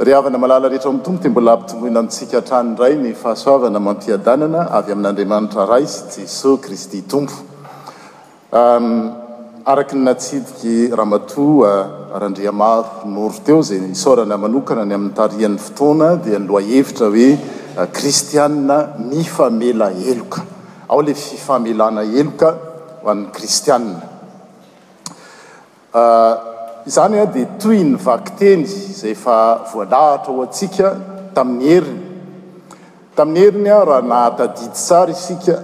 Ry havana malala rehetra ao amin'ny Tompo dia mbola hampitomboina amintsika hatrany indray ny fahasoavana amam-piadanana avy amin'Andriamanitra Ray sy Jesoa Kristy Tompo. Araka ny natsidik'i Ramatoa Randriamaro Noro teo, izay isaorana manokana ny amin'ny tarihan'ny fotoana dia ny lohahevitra hoe Kristiana mifamela heloka. Ao ilay fifamelana heloka ho an'ny Kristiana. A Izany dia toy ny vakiteny izay efa voalahatra ho antsika tamin'ny heriny. Tamin'ny heriny, raha nahatadidy tsara isika,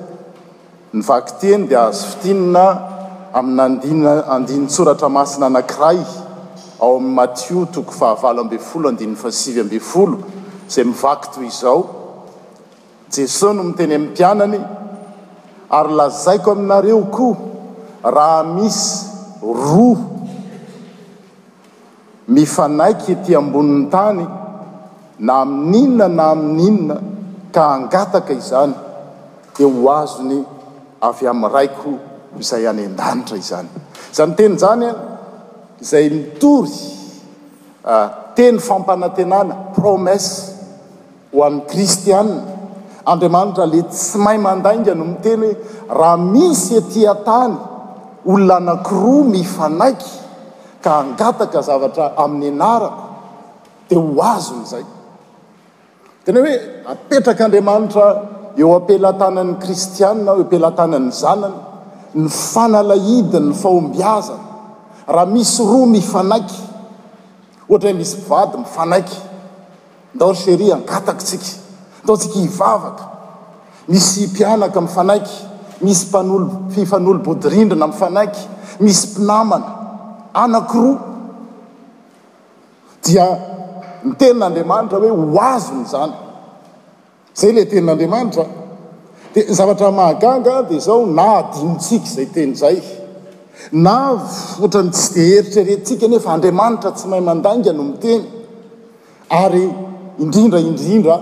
ny vakiteny dia azo fintinina amina andinin-tsoratra masina anankiray ao amin'ny Matio toko fahavalo ambin'ny folo andininy fahasivy ambin'ny folo izay mivaky toy izao, Jesoa no miteny amin'ny mpianany, Ary lazaiko aminareo koa, raha misy roa mifanaiky ety ambonin'ny tany na amin'inona na amin'inona ka hangataka izany, dia ho azony avy amin'ny Raiko izay any an-danitra izany. Izany teny izany izay mitory teny fampanantenana, promesse. Ho an'ny kristiana, Andriamanitra le tsy mahay mandainga no miteny hoe raha misy ety an-tany olona anankiroa mifanaiky ka hangataka zavatra amin'ny anarako dia ho azony izay. Tena hoe apetrak'Andriamanitra eo am-pelatanan'ny kristiana aho, eo am-pelatanan'ny zanany ny fanalahidiny, ny fahombiazana. Raha misy roa mifanaiky, ohatra hoe misy mpivady mifanaiky. Ndao ry cherie hangataky tsika, ndao tsika hivavaka, misy mpianaka mifanaiky, misy mpanolo mpifanolo-bodirindrina mifanaiky, misy mpinamana anankiroa dia niteny n'Andriamanitra hoe ho azony izany. Izay ilay tenin'Andriamanitra. Dia ny zavatra mahagaga dia izao, na adinontsika izay teny izay, na ohatran'ny tsy dia eritreretintsika anefa, Andriamanitra tsy mahay mandainga no miteny, ary indrindra indrindra,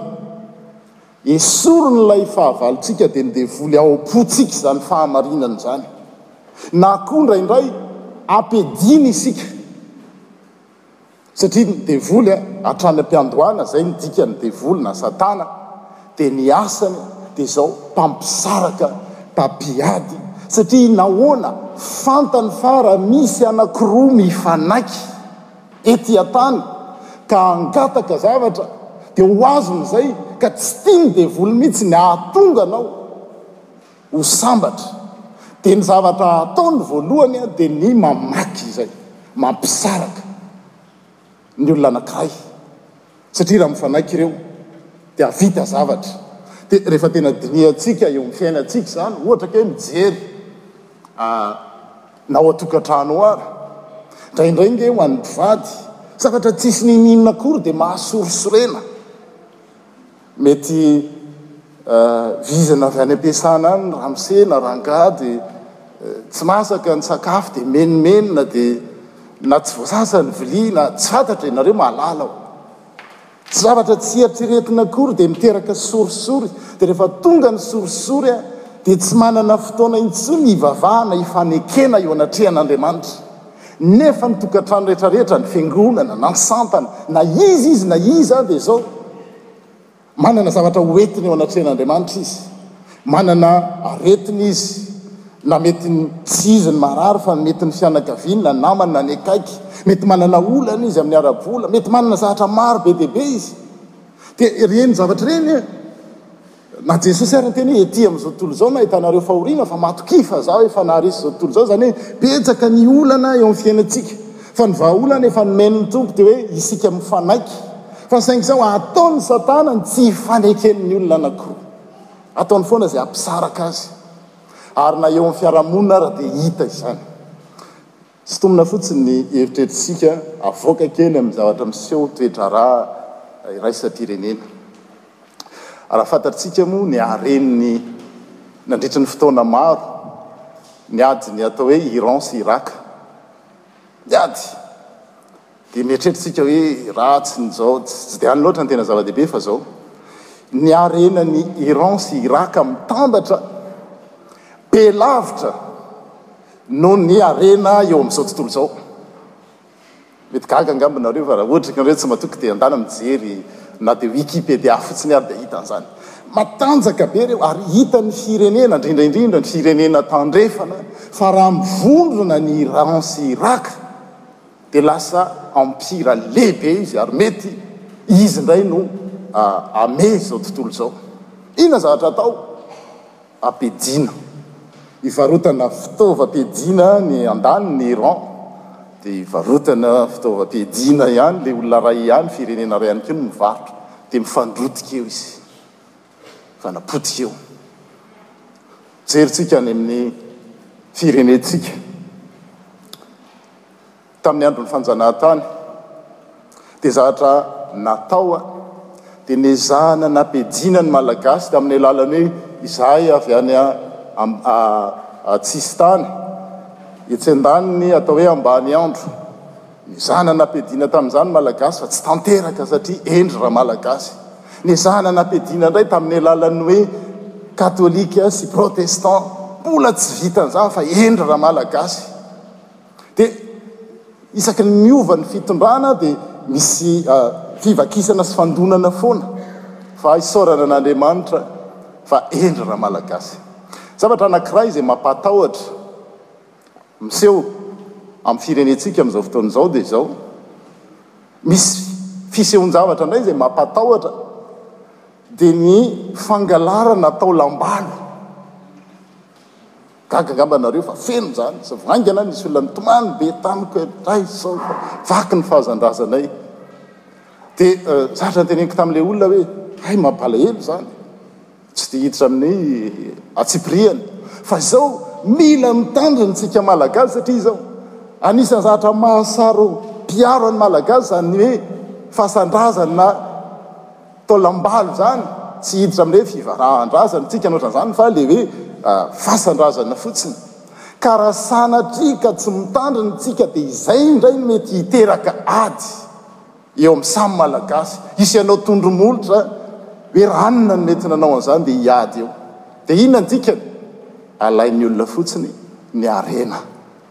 esorin'ilay fahavalontsika dia ny devoly ao am-pontsika izany fahamarinana izany. Na koa indraindray, ampiadiana isika. Satria ny devoly a, hatrany am-piandohana, zay ny dikan'ny devoly na satana, dia ny asany dia zao, mpampisaraka, mpampiady, satria nahoana, fantany fa raha misy anakiroa mifanaiky ety an-tany ka hangataka zavatra dia ho azony zay, ka tsy tian'ny devoly mihitsy ny hahatonga anao ho sambatra dia ny zavatra hataony voalohany dia ny mamaky izay mampisaraka ny olona anankiray satria raha mifanaiky ireo dia hahavita zavatra dia rehefa tena dinihantsika eo amin'ny fiainantsika izany ohatra ke mijery na ao an-tokantrano ao ary indraindray nge ho an'ny mpivady zavatra tsisy n'inon'inona akory dia mahasorisorena Mety vizana avy any am-piasana any ny ramose na rangahy dia tsy masaka ny sakafo dia menomenona dia na tsy voasasa ny vilia na tsy fantatra ianareo mahalala aho. Tsy zavatra tsy eritreretina akory dia miteraka sorisory dia rehefa tonga ny sorisory aho dia tsy manana fotoana intsony hivavahana hifanekena eo anatrehan'Andriamanitra nefa ny tokantrano rehetrarehetra ny fiangonana na ny sampana na iza izy na iza dia izao Manana zavatra hoentiny eo anatrehan'Andriamanitra izy. Manana aretina izy, na mety tsy izy no marary fa mety ny fianakaviany na namany na ny akaiky. Mety manana olana izy amin'ny ara-bola, mety manana zavatra maro be dia be izy. Dia ireny zavatra ireny. Na Jesosy ary niteny hoe ety amin'izao tontolo izao nahitanareo fahoriana fa matokia fa zaho efa naharesy izao tontolo izao, izany hoe betsaka ny olana eo amin'ny fiainantsika fa ny vahaolana efa nomen'ny Tompo dia hoe isika mifanaiky fa saingy sao ataon'i satana ny tsy hifaneken'ny olona anakiroa, ataony foana izay hampisaraka azy ary na eo amin'ny fiarahamonina ary dia hita izany. Sintomina fotsiny ny eritreritrintsika, avoaka kely amin'ny zavatra miseho toe-draharaha iraisam-pirenena. Raha fantatritsika moa ny haren'ny nandritry ny fotoana maro, ny adin'ny atao hoe Iran sy Iràka. Ny ady! Dia mieritreritra isika hoe ratsy ny zao, tsy dia any loatra ny tena zava-dehibe fa zao, ny harenan'i Iran sy Iràka mitambatra be lavitra noho ny harena eo amin'izao tontolo izao. Mety gaga angamba nareo fa raha ohatra ka nareo tsy matoky dia andana mijery na dia Wikipedia fotsiny ary dia hahita an'izany. Matanjaka be ireo ary hitan'ny firenena, indrindra indrindra ny firenena tandrefana fa raha mivondrona ny Iran sy Iràka, dia lasa empire lehibe izy ary mety izy indray no ame izao tontolo izao. Inona zavatra atao? Ampiadiana. Hivarotana fitaovam-piadiana ny andaniny Iran, dia hivarotana fitaovam-piadiana ihany ilay olona iray ihany, firenena iray ihany koa no mivarotra. Dia mifandrotika eo izy. Mifanapotika eo. Jerintsika any amin'ny firenentsika. tamin'ny andron'ny fanjanahantany dia zavatra natao a dia nezahana nampiadiana ny malagasy tamin'ny alalan'ny hoe izahay avy any an-tsisintany etsy an-daniny atao hoe ambany andro nezahana nampiadiana tamin'izany ny malagasy fa tsy tanteraka satria hendry raha malagasy nezahana nampiadiana indray tamin'ny alalan'ny hoe katolika sy protestant mbola tsy vitan'izany fa hendry raha malagasy Dia isaky ny miova ny fitondrana dia misy fivakisana sy fandonana foana fa isaorana an'Andriamanitra fa hendry Ramalagasy. Zavatra anankiray izay mampahatahotra miseho amin'ny firenentsika amin'izao fotoana izao dia izao, misy fisehoan-javatra indray izay mampahatahotra dia ny fangalarana taolam-balo. Gaga angamba nareo fa feno izany sy vaingana nisy olona nitomany be tamiko hoe mpitaiza izao fa vaky ny fahazandrazanay dia zatra noteneniko tamin'ilay olona hoe hay mampalahelo izany tsy dia hiditra amin'ny antsipirihany fa izao mila mitandrina isika malagasy satria izao anisan'ny zatra mahasaro mpiaro an'ny malagasy izany hoe fahazandrazana Taolam-balo zany tsy hiditra amle fivarahan-drazana tsika anao ohatran'zany fa le hoe fasan-drazana fotsiny ka raha sanatria ka tsy mitandrina tsika de izay indray no mety hiteraka ady eo am samy malagasy hisy anao tondro molotra hoe raha anona no mety nanao an'zany de hiady eo de inona ny dikany alain'ny olona fotsiny ny harena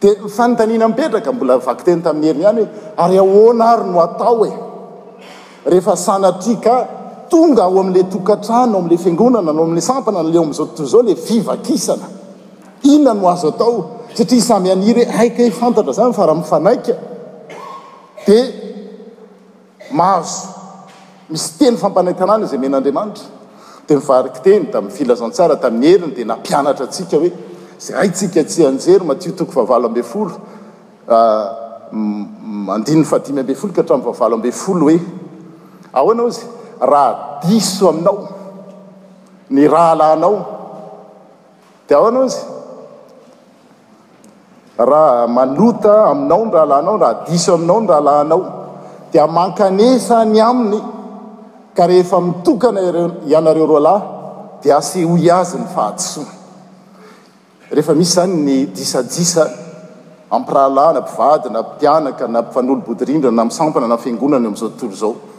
Dia ny fanontaniana mipetraka, mbola vakiteny tamin'i Hery ihany hoe, ary ahoana ary no atao e? Rehefa sanatria ka tonga ao amin'ilay tokantrano, ao amin'ilay fiangonana, ao amin'ilay sampana, na ilay ao amin'izao tontolo izao ilay fivakisana. Inona no azo atao? Satria samy haniry hoe hay kay fantatra izany fa raha mifanaika dia. Mahazo. Misy teny fampanentanana izay omen'Andriamanitra. Dia ny varikiteny, tamin'ny filazantsara, tamin'ny heriny, dia nampianatra antsika hoe, Izay haintsika tsianjery, Matio toko fahavalo ambin'ny folo, mm, andininy fahadimy ambin'ny folo ka hatramin'ny fahavalo ambin'ny folo hoe, Ahoana ozy? Raha diso aminao ny rahalahinao, Dia ahoana hozy? Raha manota aminao ny rahalahinao, raha diso aminao ny rahalahinao, dia mankanesa any aminy, ka rehefa mitokana ireo ianareo roa lahy, dia asehoy azy ny fahadisoany. Rehefa misy izany ny disadisa ampirahalahy na mpivady na mpianaka na mpifanolo-bodirindrina na misampana na fiangonana eo amin'izao tontolo izao,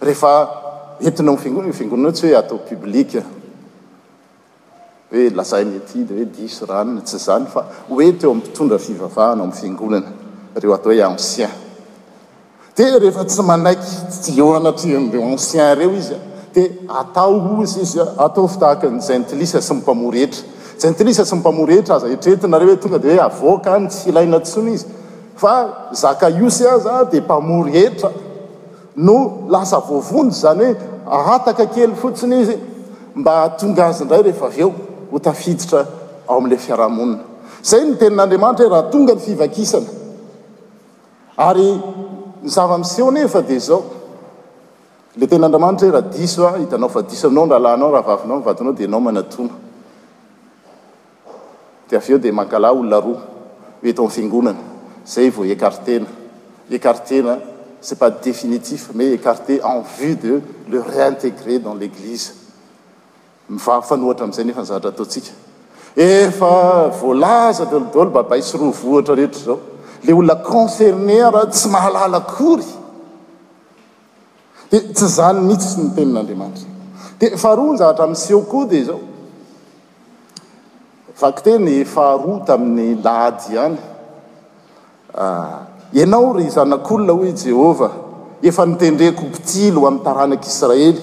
Rehefa entina ao amin'ny fiangonana, io fiangonana io tsy hoe atao public, hoe lazaina ety dia hoe diso ranona, tsy izany fa ho ety eo amin'ny mpitondra fivavahana ao amin'ny fiangonana, ireo atao hoe anciens. Dia rehefa tsy manaiky tsy eo anatrehan'ireo anciens ireo izy dia atao hozy izy, ataovy tahaka ny jentilisa sy ny mpamory hetra. Jentilisa sy ny mpamory hetra aza eritreretinareo hoe tonga dia hoe avoaka any, tsy ilaina intsony izy. Fa Zakaiosy aza dia mpamory hetra. no lasa voavonjy, izany hoe ahataka kely fotsiny izy mba hahatonga azy indray rehefa avy eo ho tafiditra ao amin'ilay fiarahamonina. Izay ny Tenin'Andriamanitra hoe raha tonga ny fivakisana. Ary ny zava-miseho anefa dia izao, ilay Tenin'Andriamanitra hoe raha diso hitanao fa diso aminao ny rahalahinao, rahavavinao, ny vadinao dia ianao manatona. dia avy eo dia mangalà olona roa eto amin'ny fiangonana zay vao ecarter-na, ecarter-na c'est pas définitif mais ecarter en vue de le réintégrer dans l'église, mivaha fanohatra amin'izay nefa ny zavatra ataontsika efa voalaza daholo daholo babay sy roa vohitra rehetra izao, le olona concerné ara tsy mahalala akory. Dia tsy izany mihitsy ny tenin'Andriamanitra. Dia faharoa ny zavatra miseho koa dia izao. Vakiteny faharoa tamin'ny lahady ihany. Ianao ry zanak'olona, hoy i Jehovah, efa notendreko ho mpitily ho amin'ny taranak'Israely.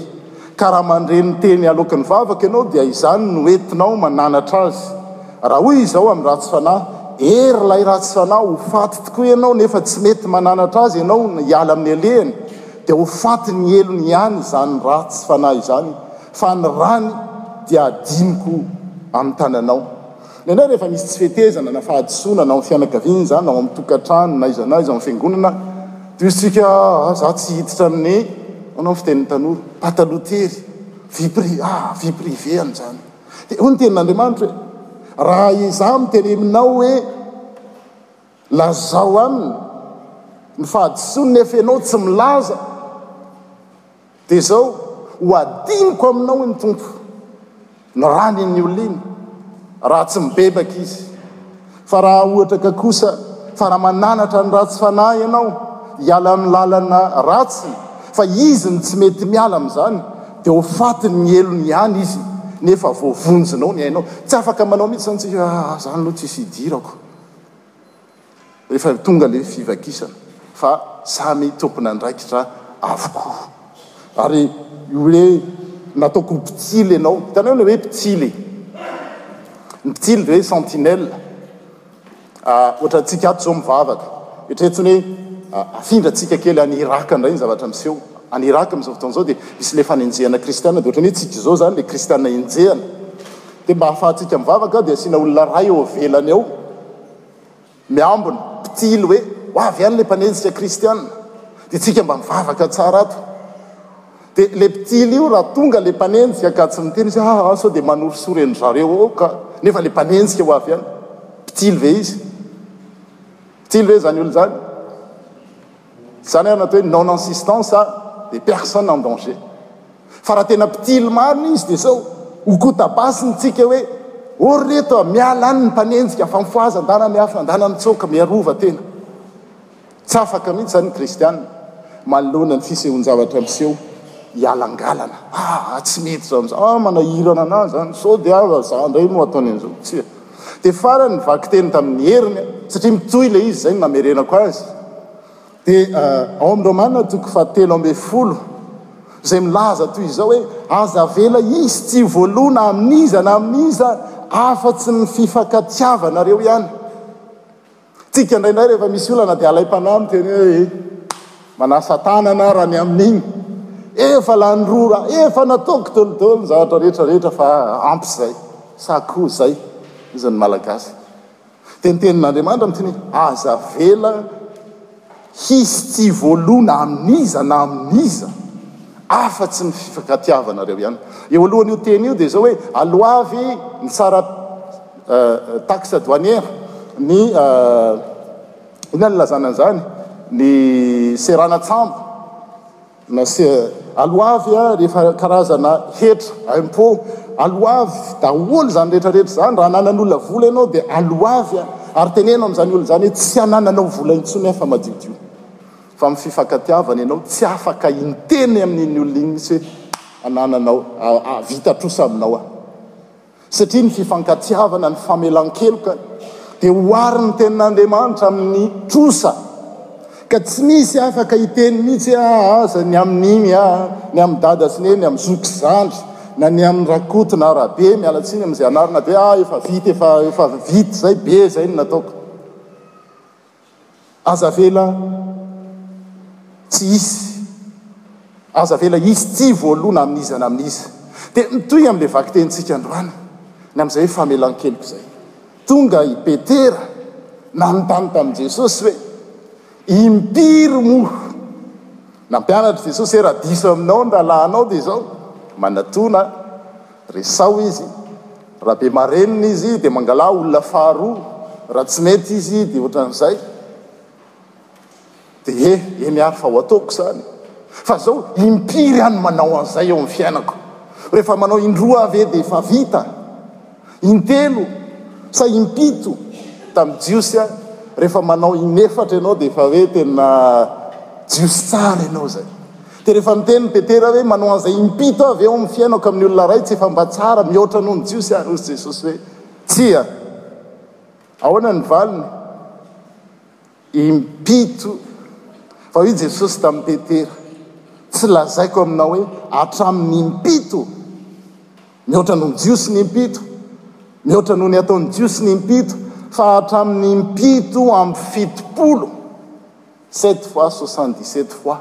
Ka raha mandre ny teny aloaky ny vavaka ianao dia izany no entinao mananatra azy. Raha hoy izao amin'ny ratsy fanahy, Hery ilay ratsy fanahy, ho faty tokoa ianao nefa tsy mety mananatra azy ianao hiala amin'ny alehany, dia ho faty ny helony ihany izany ratsy fanahy izany, fa ny rany dia adinoko amin'ny tananao. Nenay rehefa misy tsy fetezana na fahadisoana na ao amin'ny fianakaviana izany na ao amin'ny tokantrano na aiza na aiza ao amin'ny fiangonana dia hoy isika ah izaho tsy hiditra amin'ny ahoana ny fitenin'ny tanora? pataloha tery vie pri ah vie privée any izany dia hoy ny tenin'Andriamanitra hoe raha izaho miteny aminao hoe lazao aminy ny fahadisoany nefa ianao tsy milaza Dia izao, ho adinoko aminao, hoy ny Tompo, ny ranin'ny oliana, raha tsy mibebaka izy. Fa raha ohatra ka kosa, fa raha mananatra ny ratsy fanahy ianao, hiala amin'ny lalana ratsy, fa izy no tsy mety miala amin'izany, dia ho fatin'ny helony ihany izy, nefa voavonjinao ny ainao. Tsy afaka manao mihitsy izany isika hoe, Aah, izany aloha tsisy hidirako. rehefa tonga le fivakisana fa samy tompon'andraikitra avokoa ary io hoe nataoko ho mpitsily ianao, hitanao le hoe mpitsily e! ny mpitsily de hoe sentinelle ohatra antsika ato zao mivavaka eritrereto ny hoe afindra tsika kely any Irak indray ny zavatra miseho any Irak amzao fotoana zao de misy le fanenjehana kristiana de ohatra ny hoe tsika zao zany le kristiana enjehana de mba ahafahantsika mivavaka de asiana olona ray eo ivelany ao Miambina, mpitily hoe, Ho avy any ilay mpanenjika kristiana. Dia tsika mba mivavaka tsara ato. Dia ilay mpitily io raha tonga ilay mpanenjika ka tsy miteny izy, ah, sao dia manorisory an-dry zareo ao ka, nefa ilay mpanenjika ho avy any. Mpitily ve izy? Mpitily ve izany olona izany? Izany ary no atao hoe non insistance à des personnes en danger. Fa raha tena mpitily marina izy dia sao ho kota basy ny tsika hoe ô ry reto a, miala any ny mpanenjika fa mifohaza andana miafina andana mitsoaka miarova tena. Tsy afaka mihitsy izany ny kristiana manoloana ny fisehoan-javatra miseho hialangalana, aa tsy mety izany, aa manahirana anah izany, sao dia aza indray no ataony an'izao, tsia. Dia farany ny vakiteny tamin'ny heriny satria mitohy ilay izy, izay no namerenako azy. Dia ao amin'ny Romana toko fahatelo ambin'ny folo, izay milaza toy izao hoe, Aza avela hisy tsy ho voaloa na amin'iza na amin'iza afa-tsy ny fifankatiavanareo ihany. Tsika indraindray rehefa misy olana dia alaim-panahy miteny hoe eh, manasa tanana aho raha ny amin'iny, efa lany rora, efa nataoko daholo ny zavatra rehetra rehetra fa ampy izay, sa koa izay hoy ny Malagasy. Dia ny tenin'Andriamanitra miteny hoe aza avela, Hisy tsy hivoalona amin'iza na amin'iza afa-tsy ny fifankatiavanareo ihany. Eo alohan'io teny io dia izao hoe, Aloavy ny tsara taxe douanière, ny inona no ilazana an'izany, ny seranan-tsambo. Na se aloavy a rehefa karazana hetra impôt aloavy daholo zany rehetra rehetra zany raha ananan'olona vola ianao dia aloavy a ary teneno amin'izany olona izany hoe tsy anananao vola intsony aho fa madiodio fa amin'ny fifankatiavana ianao tsy afaka hiteny amin'iny olona iny mihitsy hoe anananao vita trosa aminao aho satria ny fifankatiavana, ny famelan-keloka dia oharin'ny Tenin'Andriamanitra amin'ny trosa, ka tsy misy afaka hiteny mihitsy hoe aa aza ny amin'iny aa, ny amin'ny dada sy neny, amin'ny zoky sy zandry, na ny amin'ny rakoto na rabe, miala tsiny amin'izay anarana, dia hoe aa efa vita, efa efa vita izay, be izay no nataoko. Aza avela tsy hisy, aza avela hisy tsy voaloa na amin'iza na amin'iza. Dia mitohy amin'ilay vakitenintsika androany ny amin'izay hoe famelan-keloka izay. Tonga i Petera nanontany tamin'i Jesosy hoe, Impiry moa? Nampianatr'i Jesosy hoe raha diso aminao ny rahalahinao dia izao, manatona, resaho izy, Raha be marenina izy dia mangala olona faharoa, raha tsy mety izy dia ohatran'izay dia eh, eny ary fa ho ataoko izany. Fa izao impiry aho no manao an'izay eo amin'ny fiainako? Rehefa manao indroa aho ve dia efa vita? Intelo sa impito? Tamin'ny Jiosy aho, rehefa manao inefatra ianao dia efa hoe tena Jiosy tsara ianao izay. Dia rehefa miteny Petera hoe, Manao an'izay impito aho ve ao amin'ny fiainako amin'ny olona iray, tsy efa mba tsara mihoatra noho ny Jiosy aho? Hoy Jesosy hoe, Tsia. Ahoana ny valiny? Impito. Fa hoy Jesosy tamin'i Petera, Tsy lazaiko aminao hoe hatramin'ny impito? Mihoatra noho ny Jiosy ny impito, mihoatra noho ny ataon'ny Jiosy ny impito, fa hatramin'ny impito amby fitopolo. Sept fois soixante dix sept fois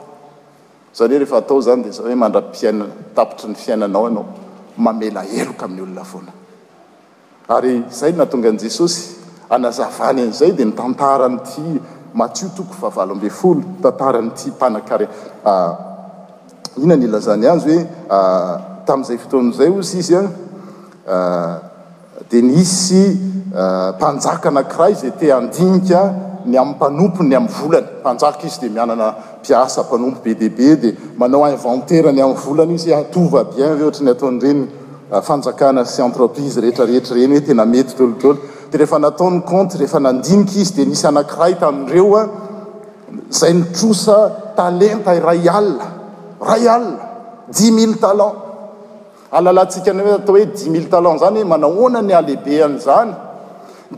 izany hoe rehefa atao izany dia izany hoe mandra-piainana tapitry ny fiainanao ianao mamela heloka amin'ny olona foana. Ary izay no nahatonga an'i Jesosy hanazavany an'izay dia ny tantaran'ity Matio toko fahavalo ambin'ny folo, tantaran'ity mpanakare Inona no ilazany azy hoe tamin'izay fotoana izay hozy izy an? Dia nisy mpanjaka anankiray izay te handinika ny amin'ny mpanompony ny amin'ny volany. Mpanjaka izy dia mianana mpiasa mpanompo be dia be, dia manao inventaire ny amin'ny volany izy hoe tout va bien ve ohatry ny ataon'ireny fanjakana sy entreprise rehetra rehetra ireny hoe tena mety dolo dolo. Dia rehefa natao ny compte, rehefa nandinika izy dia nisy anankiray tamin'ireo izay nitrosa talenta iray alina, iray alina, dix mille talents. Halalantsika ny hoe atao hoe dix mille talents izany hoe manahoana ny halehibehan'izany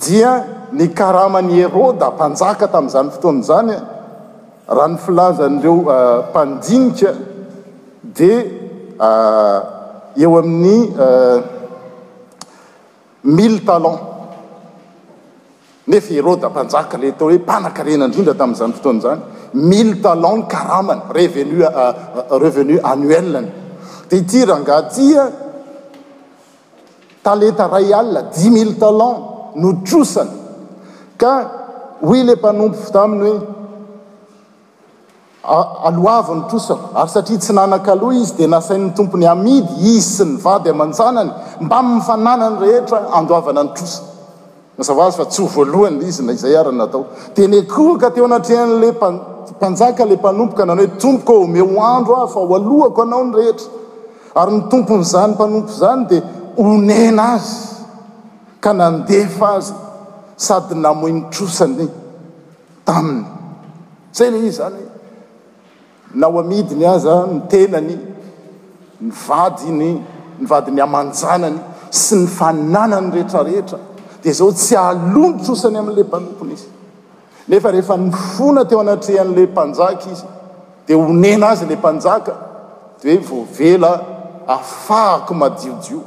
dia ny karaman'i Heroda mpanjaka tamin'izany fotoana izany raha ny filazan'ireo mpandinika dia eo amin'ny Mille talents. Nefa i Heroda mpanjaka ilay atao hoe mpanankarena indrindra tamin'izany fotoana izany. Mille talents ny karamany, revenu revenu annuel-ny. Dia ity rangahy ity an, talenta iray alina, dix mille talents, no trosany. Ka hoy ilay mpanompo taminy hoe. Aloavy ny trosako, ary satria tsy nanan-kaloa izy, dia nasain' ny Tompo ny hamidy, izy sy ny vady aman-janany, mbamin' ny fananany rehetra handoavana ny trosa. Mazava ho azy fa tsy ho voalohany ilay izy, na izay ary no natao. Dia nikohoka teo anatrehan' ilay mpanjaka ilay mpanompoka, nanao hoe, Tompoko ô, omeo andro aho, fa ho aloako anao ny rehetra. Ary ny tompon' izany mpanompo izany dia onena azy, ka nandefa azy, sady namoy ny trosan' ny. Taminy. Tsena izy izany, na ho amidiny aza ny tenany, ny vadiny, ny vadiny aman-janany sy ny fananany rehetrarehetra, dia izao tsy ahalondrosany amin'ilay mpanompony izy. Nefa rehefa nifona teo anatrehan'ilay mpanjaka izy, dia onena azy ilay mpanjaka, dia hoe, voavela afahako madiodio.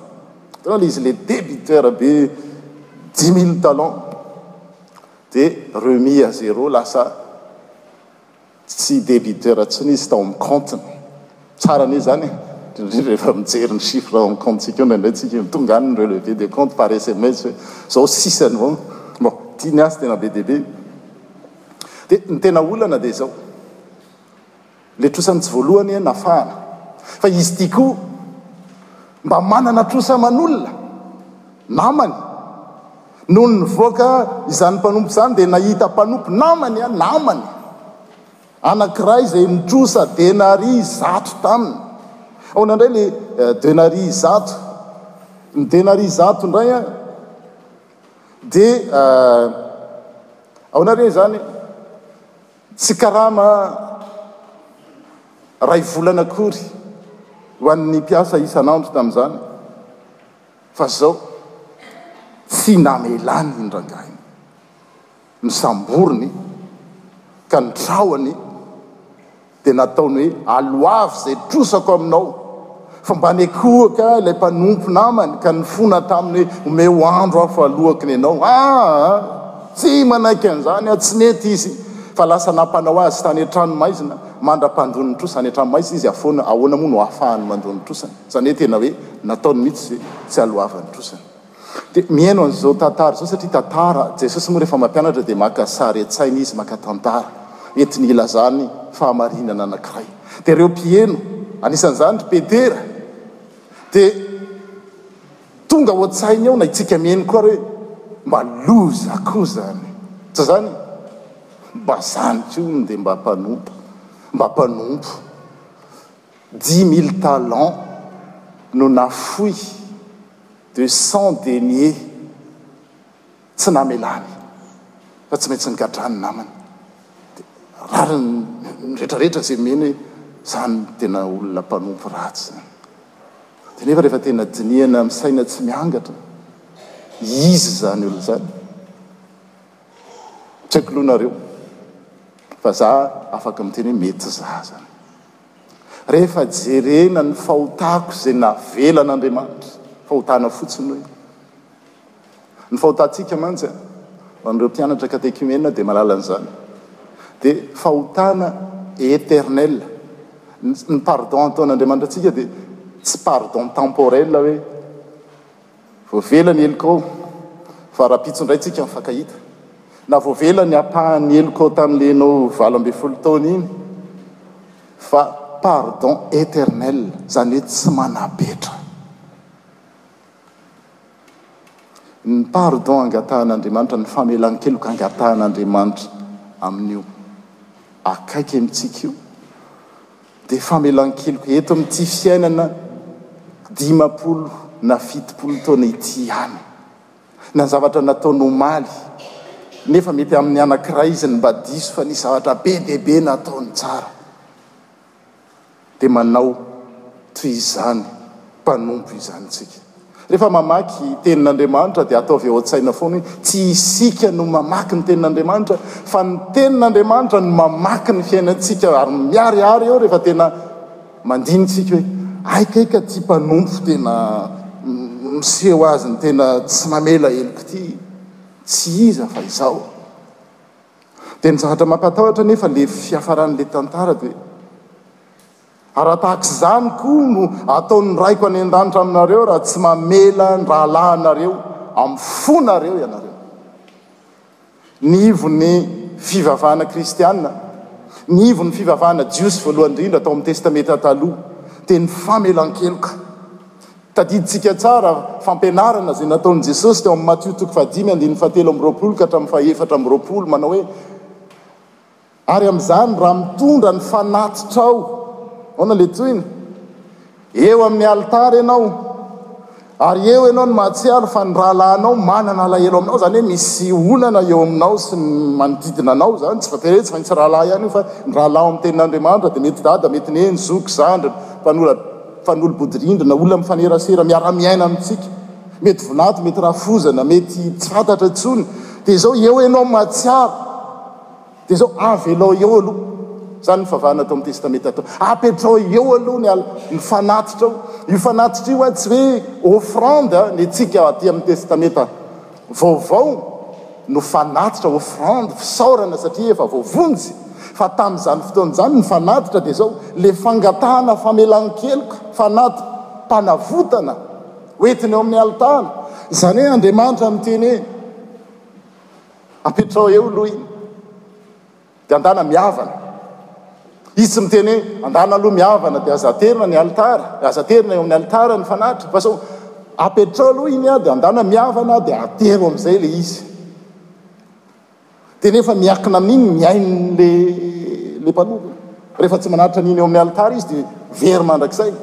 Hitanao ilay izy ilay débiteur be dix mille talents. dia remis à zéro, lasa tsy débiteur intsony izy tao amin'ny compte-ny. Tsara anie izany e! Indrindra rehefa mijery ny chiffres ao amin'ny compte-tsika eo indraindray tsika, tonga any ny relevé de compte par sms hoe izao sisany vao. Bon, ity ny azy tena be dia be. Dia ny tena olana dia izao. Le trosa ntsy voalohany e nafahana fa izy ty koa mba manana trosa aman'olona namany nony nivoaka izany mpanompo izany dia nahita mpanompo namany a namany anankiray izay nitrosa denari zato taminy aona indray le eh, denari zato ny denari zato indray a dia eh, aona re izany Tsy karama iray volana akory ho an'ny mpiasa isan'andro tamin'izany fa izao tsy namelany ny rangahiny. Nosamboriny ka ny traohany dia nataony hoe aloavy izay trosako aminao. fa mba nekoaka ilay mpanompo namany ka nifona taminy hoe, omeo andro aho fa aloaky ny anao. Aa! Tsy manaiky an'izany aho, tsy nety izy. Fa lasa nampanao azy tany an-tranomaizina, mandra-pandroany ny trosany an-tranomaizina izy, afoana, ahoana moa no ahafahany mandroa ny trosany? Izany hoe tena hoe nataony mihitsy hoe tsy aloavany trosany. Dia mihaino an'izao tantara izao satria tantara, Jesosy moa rehefa mampianatra dia maka sary an-tsaina izy, maka tantara entiny hilazany fahamarinana anankiray. Dia ireo mpiheno, anisan'izany ry Petera, dia tonga ao an-tsainy ao, na itsika mihaino koa ary hoe, mba loza koa izany, tsy izany e? Mba izany koa hono dia mba mpanompo, mba mpanompo. Dix mille talents no nafoy de cent deniers tsy namelany fa tsy maintsy nigadra ny namany de rariny ny rehetra rehetra izay miheno hoe zany tena olona mpanompo ratsy zany de nefa rehefa tena dinihana amin'ny saina tsy miangatra izy zany olona zany tsy haiko loha nareo fa za afaka miteny hoe mety za zany rehefa jerena ny fahotako izay navelan'Andriamanitra, fahotana fotsiny hoy. Ny fahotantsika mantsy an, ho an'ireo mpianatra katekimena dia mahalala an'izany, dia fahotana eternel, ny pardon ataon'Andriamanitra antsika dia tsy pardon temporel hoe, Voavela ny helikao fa rahampitso indray tsika mifankahita. Na voavela ny apahan'ny helikao tany Lenao valo ambin'ny folo taona iny fa pardon eternel izany hoe tsy manapetra. Ny pardon angatahan'Andriamanitra, ny famelan-keloka angatahan'Andriamanitra amin'io akaiky amintsika io, dia famelan-keloka eto amin'ity fiainana dimampolo na fitopolo taona ity ihany, na zavatra nataony omaly, nefa mety amin'ny anankiray izy no mba diso fa nisy zavatra be dia be nataony tsara. Dia manao toy izany mpanompo izany isika. Rehefa mamaky Tenin'Andriamanitra dia ataovy ao an-tsaina foana hoe tsy isika no mamaky ny Tenin'Andriamanitra fa ny Tenin'Andriamanitra no mamaky ny fiainantsika ary miharihary eo rehefa tena mandinitsika hoe aikaika ity mpanompo tena miseho azy ny tena tsy mamela heloka ity tsy iza fa izaho. Dia ny zavatra mampatahotra anefa le fiafaran'le tantara dia Ara-tahaka izany koa no ataon'ny Raiko any An-danitra aminareo raha tsy mamela ny rahalahinareo amin'ny fonareo ianareo. Ny ivon'ny fivavahana kristiana, ny ivon'ny fivavahana jiosy voalohany indrindra tao amin'ny Testamenta Taloha, dia ny famelan-keloka. Tadidintsika tsara fampianarana izay nataon'i Jesosy teo amin'ny Matio toko fahadimy andininy fahatelo amby roapolo ka hatramin'ny fahefatra amby roapolo, manao hoe, Ary amin'izany, raha mitondra ny fanatitrao, ahoana ilay tohiny? Eo amin'ny alitara ianao, ary eo ianao no mahatsiaro fa ny rahalahinao manana alahelo aminao, izany hoe misy olana eo aminao sy ny manodidina anao izany, tsy voatery hoe tsy maintsy rahalahy ihany io fa ny rahalahy ao amin'ny tenin'Andriamanitra dia mety dada, mety neny, zoky, zandriny, mpanolo, mpanolobodirindrina, olona mifanerasera, miara-miaina amintsika, mety volato, mety rafozana, mety tsy fantatra intsony, dia izao, eo ianao mahatsiaro. Dia izao, avelao eo aloha. Izany ny fivavahana atao amin'ny Testamenta atao. Apetrao eo aloha ny al, ny fanatitra ao. Io fanatitra io an, tsy hoe offrande ny antsika aty amin'ny Testamenta Vaovao no fanatitra, offrande, fisaorana satria efa voavonjy. Fa tamin'izany fotoana izany, ny fanatitra dia izao, ilay fangatahana famelan-keloka, fanati, panavotana, hoentina eo amin'ny alitara. Izany hoe Andriamanitra miteny hoe. Apetraho eo lohiny dia andana mihavana. Izy miteny hoe andana aloha mihavana dia aza aterina ny alitara, aza aterina eo amin'ny alitara ny fanatitra fa sao apetraho lohiny dia andana mihavana dia atero amin'izay ilay izy. Dia nefa miakina amin'iny ny ain'ilay ilay mpanompo. Rehefa tsy manatitra an'iny eo amin'ny alitara izy dia very mandrakizay.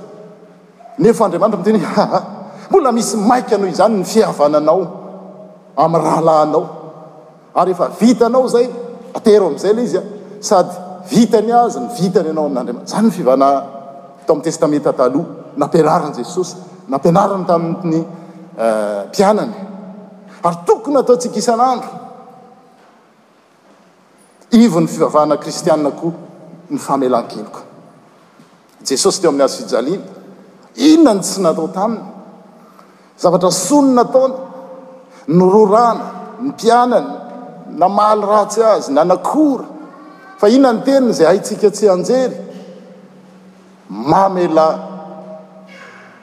Nefa Andriamanitra miteny hoe, Haha, mbola misy maika noho izany ny fihavananao amin'ny rahalahinao. Ary rehefa vitanao izay, atero amin'izay ilay izy an, sady vita ny azy no vita ny anao amin'Andriamanitra. Izany ny fivanahana tao amin'ny Testamenta Taloha nampianarin'i Jesosy, nampianariny tamin'ny mpianany, ary tokony ataontsika isan'andro. ivon'ny fivavahana kristianina koa ny famelan-keloka. Jesosy teo amin'ny hazo fijaliana, inona no tsy natao taminy? Zavatra soa no nataony, nororana ny mpianany, namaly ratsy azy, nanakora. Fa inona ny teniny izay haintsika tsy hianjera? Mamela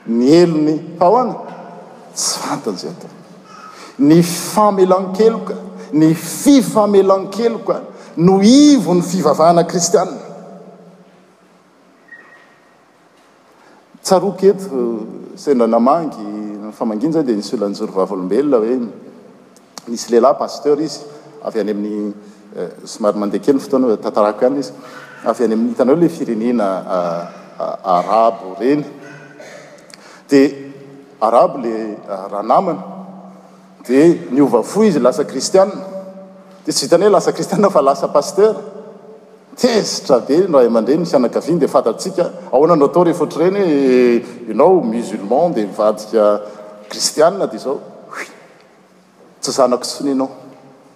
ny helony ahoana? Tsy fantatry ato. Ny famelan-keloka, ny fifamelan-keloka no ivon'ny fivavahana kristiana. Tsaroako eto, sendra namangy ny famangiana izay dia nisy olona nijoro vavolombelona hoe, Nisy lehilahy pasteur izy avy any amin'ny somary mandeha kely ny fotoana tantarako ihany izy avy any amin'ny hitanao ilay firenena arabo ireny dia arabo ilay ranamana dia niova fo izy lasa kristianina dia tsy vitan'ny hoe lasa kristianina fa lasa pasteur tezitra be ny ray aman-dreny ny fianakaviany dia fantatsika ahoana no atao rehefa ohatr'ireny hoe ianao musulman dia mivadika kristianina dia izao Tsy zanako tsony enao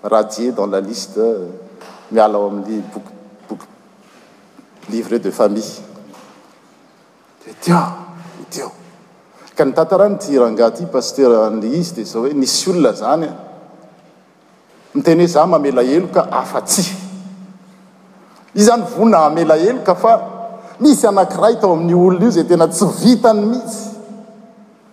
Rajie dans la liste miala ao aminy boky boky livre de famille de teo de teo ka ny tantarany ty rangah ty pasteur anle izy de zao hoe nisy olona zany a miteny hoe za mamela heloka afa tsy izy zany vonona hamela heloka fa misy anakiray tao aminy olona io zay tena tsy vitany mitsy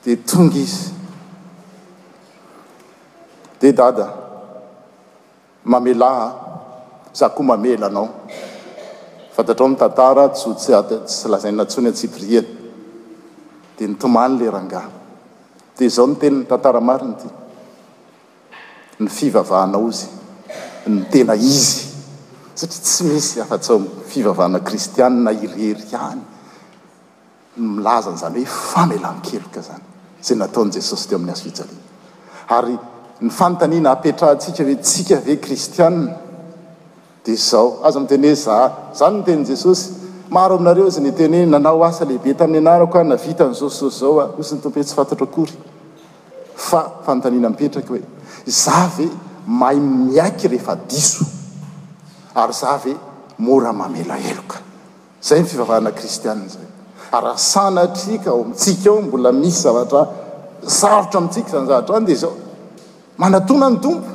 Dia tonga izy. Dia dada, mamelà a! Za koa mamela anao. Fantatrao ny tantara, tsy lazaina intsony antsipirihany. Dia nitomany le rangahy. Dia izao ny teniny, tantara marina ity. Ny fivavahanao ozy no tena izy, satria tsy misy afa-tsy ao amin'ny fivavahana kristianina irery ihany. Milaza an'izany hoe famelan-keloka izany izay nataon'i Jesosy teo amin'ny hazo fijaliana. Ary ny fanontaniana apetrahantsika hoe tsika ve kristiana dia izao, aza miteneza ahy. Izany no tenin'i Jesosy, maro aminareo izy niteny hoe nanao asa lehibe tamin'ny anarako aho, navita an'izao sy izao sy izao aho. Hozy ny Tompo hoe tsy fantatro akory. Fa fanontaniana mipetraka hoe, izaho ve mahay miaiky rehefa diso? Ary izaho ve mora mamela heloka? Izay ny fivavahana kristiana izay. Ary raha sanatria ka ao amintsika ao mbola misy zavatra sarotra amintsika izany zavatra izany dia izao, manatona ny Tompo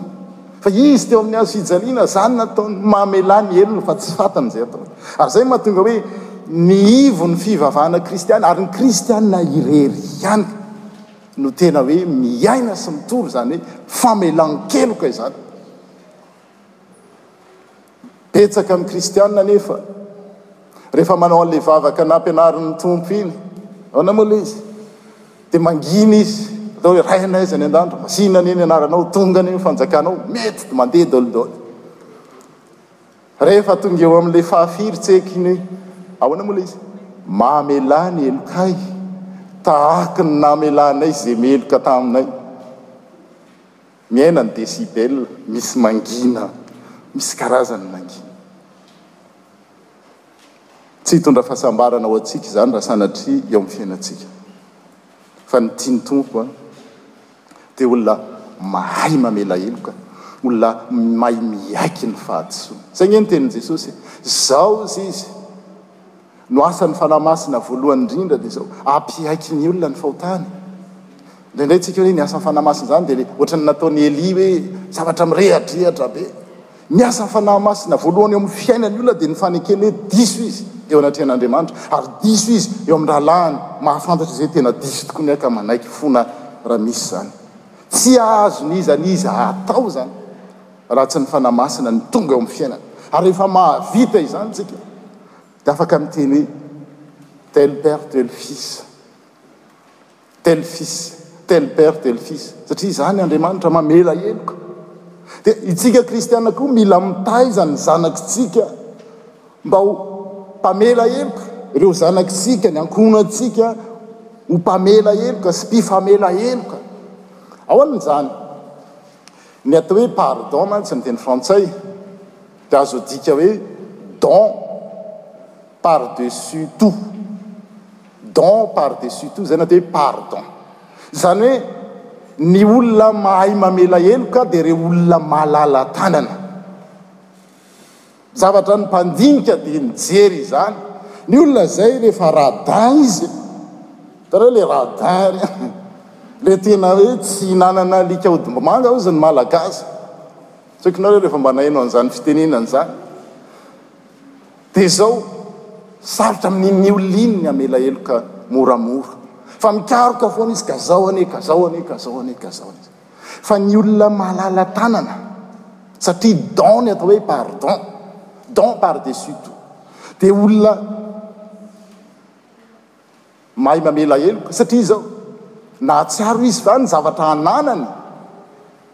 fa Izy teo amin'ny hazo fijaliana, izany nataony, mamelà ny helony fa tsy fatany izay ataony. Ary izay mahatonga hoe ny ivon'ny fivavahana kristiana, ary ny kristiana irery ihany no tena hoe miaina sy mitory izany hoe famelan-keloka izany. Betsaka amin'ny kristiana anefa rehefa manao an'ilay vavaka nampianarin'ny Tompo iny, ahoana moa ilay izy? dia mangina izy, atao hoe, Rainay izay any an-danitra, masìna anie ny anaranao, tonga anie ny fanjakanao, mety dia mandeha dolidoly. Rehefa tonga eo amin'ilay fahafiry tseky iny hoe, ahoana moa ilay izy? Mamelà ny helokay tahaka ny namelanay izay meloka taminay. Miaina ny decibel, misy mangina, misy karazany ny mangina. Tsy hitondra fahasambarana ho antsika izany raha sanatria eo amin'ny fiainantsika. Fa ny tian'ny Tompo dia olona mahay mamela heloka, olona mahay miaiky ny fahadisoana. Izay ange no tenin'i Jesosy e! Zao ozy izy. No asan'ny Fanahy Masina voalohany indrindra dia izao, hampihaiky ny olona ny fahotany. Indraindray tsika hoe ny asan'ny Fanahy Masina izany dia le ohatran'ny nataon'i Elia hoe zavatra mirehadrehatra be. Ny asan'ny Fanahy Masina voalohany eo amin'ny fiainan'ny olona dia ny fanekeny hoe diso izy eo anatrehan'Andriamanitra ary diso izy eo amin'ny rahalahiny. Mahafantatra izay tena diso tokoa ny ahy ka manaiky fona raha misy izany. Tsy azon'iza n'iza atao izany raha tsy ny Fanahy Masina no tonga eo amin'ny fiainana. Ary rehefa mahavita izany tsika, Dia afaka miteny hoe tel père tel fils, tel fils tel père tel fils satria izany Andriamanitra mamela heloka. Dia itsika kristiana koa mila mitaiza ny zanakitsika mba ho mpamela heloka, ireo zanakitsika, ny ankohonantsika ho mpamela heloka sy mpifamela heloka. Ahoana izany? Ny atao hoe pardon mantsy ny teny frantsay, Dia azo adika hoe don par dessus tout, don par dessus tout, izay no atao hoe pardon. Izany hoe ny olona mahay mamela heloka dia ireo olona malala tanana. Zavatra ny mpandinika dia nijery izany. Ny olona izay rehefa radin izy, hitanareo ilay radin ireny, ilay tena hoe tsy nanana alika hodimbomanga hozy ny Malagasy. Tsy haiko nareo rehefa mba naheno an'izany fitenenana izany dia izao, sarotra amin'iny olona iny ny hamela heloka moramora fa mikaroka foana izy ka zao anie ka zao anie ka zao anie ka zao anie fa ny olona malala tanana satria don ny atao hoe pardon don par dessus tout dia olona Mahay mamela heloka satria izao, nahatsiaro izy fa ny zavatra ananany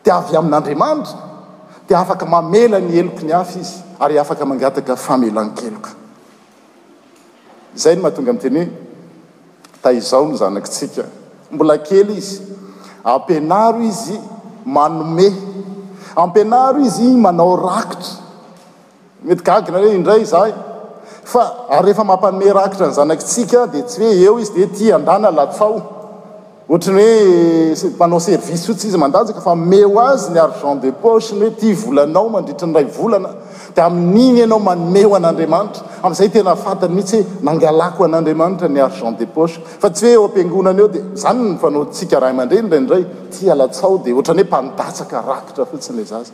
dia avy amin'Andriamanitra, dia afaka mamela ny heloky ny hafa izy ary afaka mangataka famelan-keloka. Izay no mahatonga miteny hoe, Taizao ny zanakitsika. Mbola kely izy. Ampianaro izy manome. Ampianaro izy manao rakitra. Mety gaga na hoe indray izahay fa ary rehefa mampame rakitra ny zanakitsika dia tsy hoe eo izy dia ety andà na latsao ohatry ny hoe manao service fotsiny izy mandanjaka fa meo azy ny argent de poche ny hoe ity volanao mandritry ny ray volana dia amin'iny ianao manome ho an'Andriamanitra amin'izay tena fantany mihitsy hoe nangalako an'Andriamanitra ny argent de poche fa tsy hoe eo am-piangonana eo dia izany ny fanaontsika ray aman-dreny indraindray tia latsao dia ohatran'ny hoe mpandatsaka rakitra fotsiny ilay zaza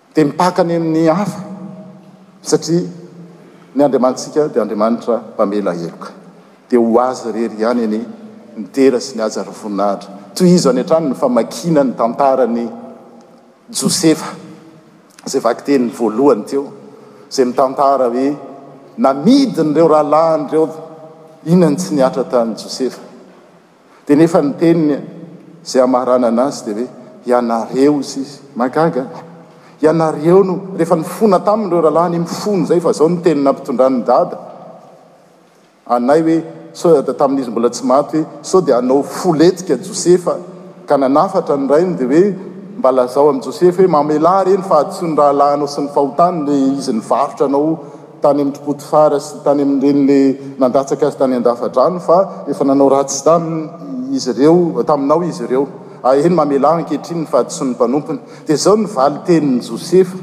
Dia mipaka any amin'ny hafa, satria ny Andriamanitsika dia Andriamanitra mpamela heloka. Dia ho Azy irery ihany anie ny dera sy ny haja ary ny voninahitra. Tohizo any hatrany ny famakiana ny tantaran'i Josefa, izay vakiteny voalohany teo, izay mitantara hoe namidin'ireo rahalahiny ireo inona no tsy nihatra tamin'i Josefa. Dia nefa ny teniny izay hamaranana azy dia hoe ianareo hozy izy. Mahagaga an! Ianareo no, rehefa nifona taminy ireo rahalahy anie mifono izay fa izao no teny nampitondran'ny Dada anay hoe sao, tamin'izy mbola tsy maty hoe sao dia hanao fo letsika Josefa ka nanafatra ny rainy dia hoe mba lazao amin'i Josefa hoe mamelà re ny fahadisoan'ny rahalahinao sy ny fahotany ilay izy nivarotra anao tany amin dry potifara sy tany amin ireny le nandatsaka azy tany andafa drano fa efa nanao ratsy tamin izy ireo taminao izy ireo ae ny mamelà ankehitriny ny fahadisoan ny mpanompony dia izao ny vali tenin ny josefa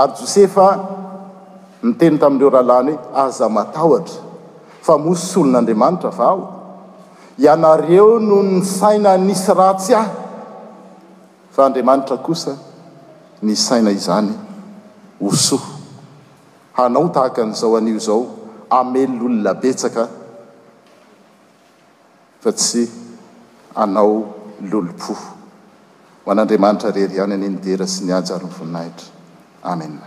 ary josefa niteny tamin ireo rahalahiny hoe aza matahotra fa mosy solon andriamanitra va aho ianareo no nisaina hanisy ratsy ahy Fa Andriamanitra kosa nisaina izany ho soa, hanao tahaka an'izao anio izao, hamely olona betsaka fa tsy hanao lolompo. Ho an'Andriamanitra rery ihany anie ny dera sy ny haja ary ny voninahitra. Amena.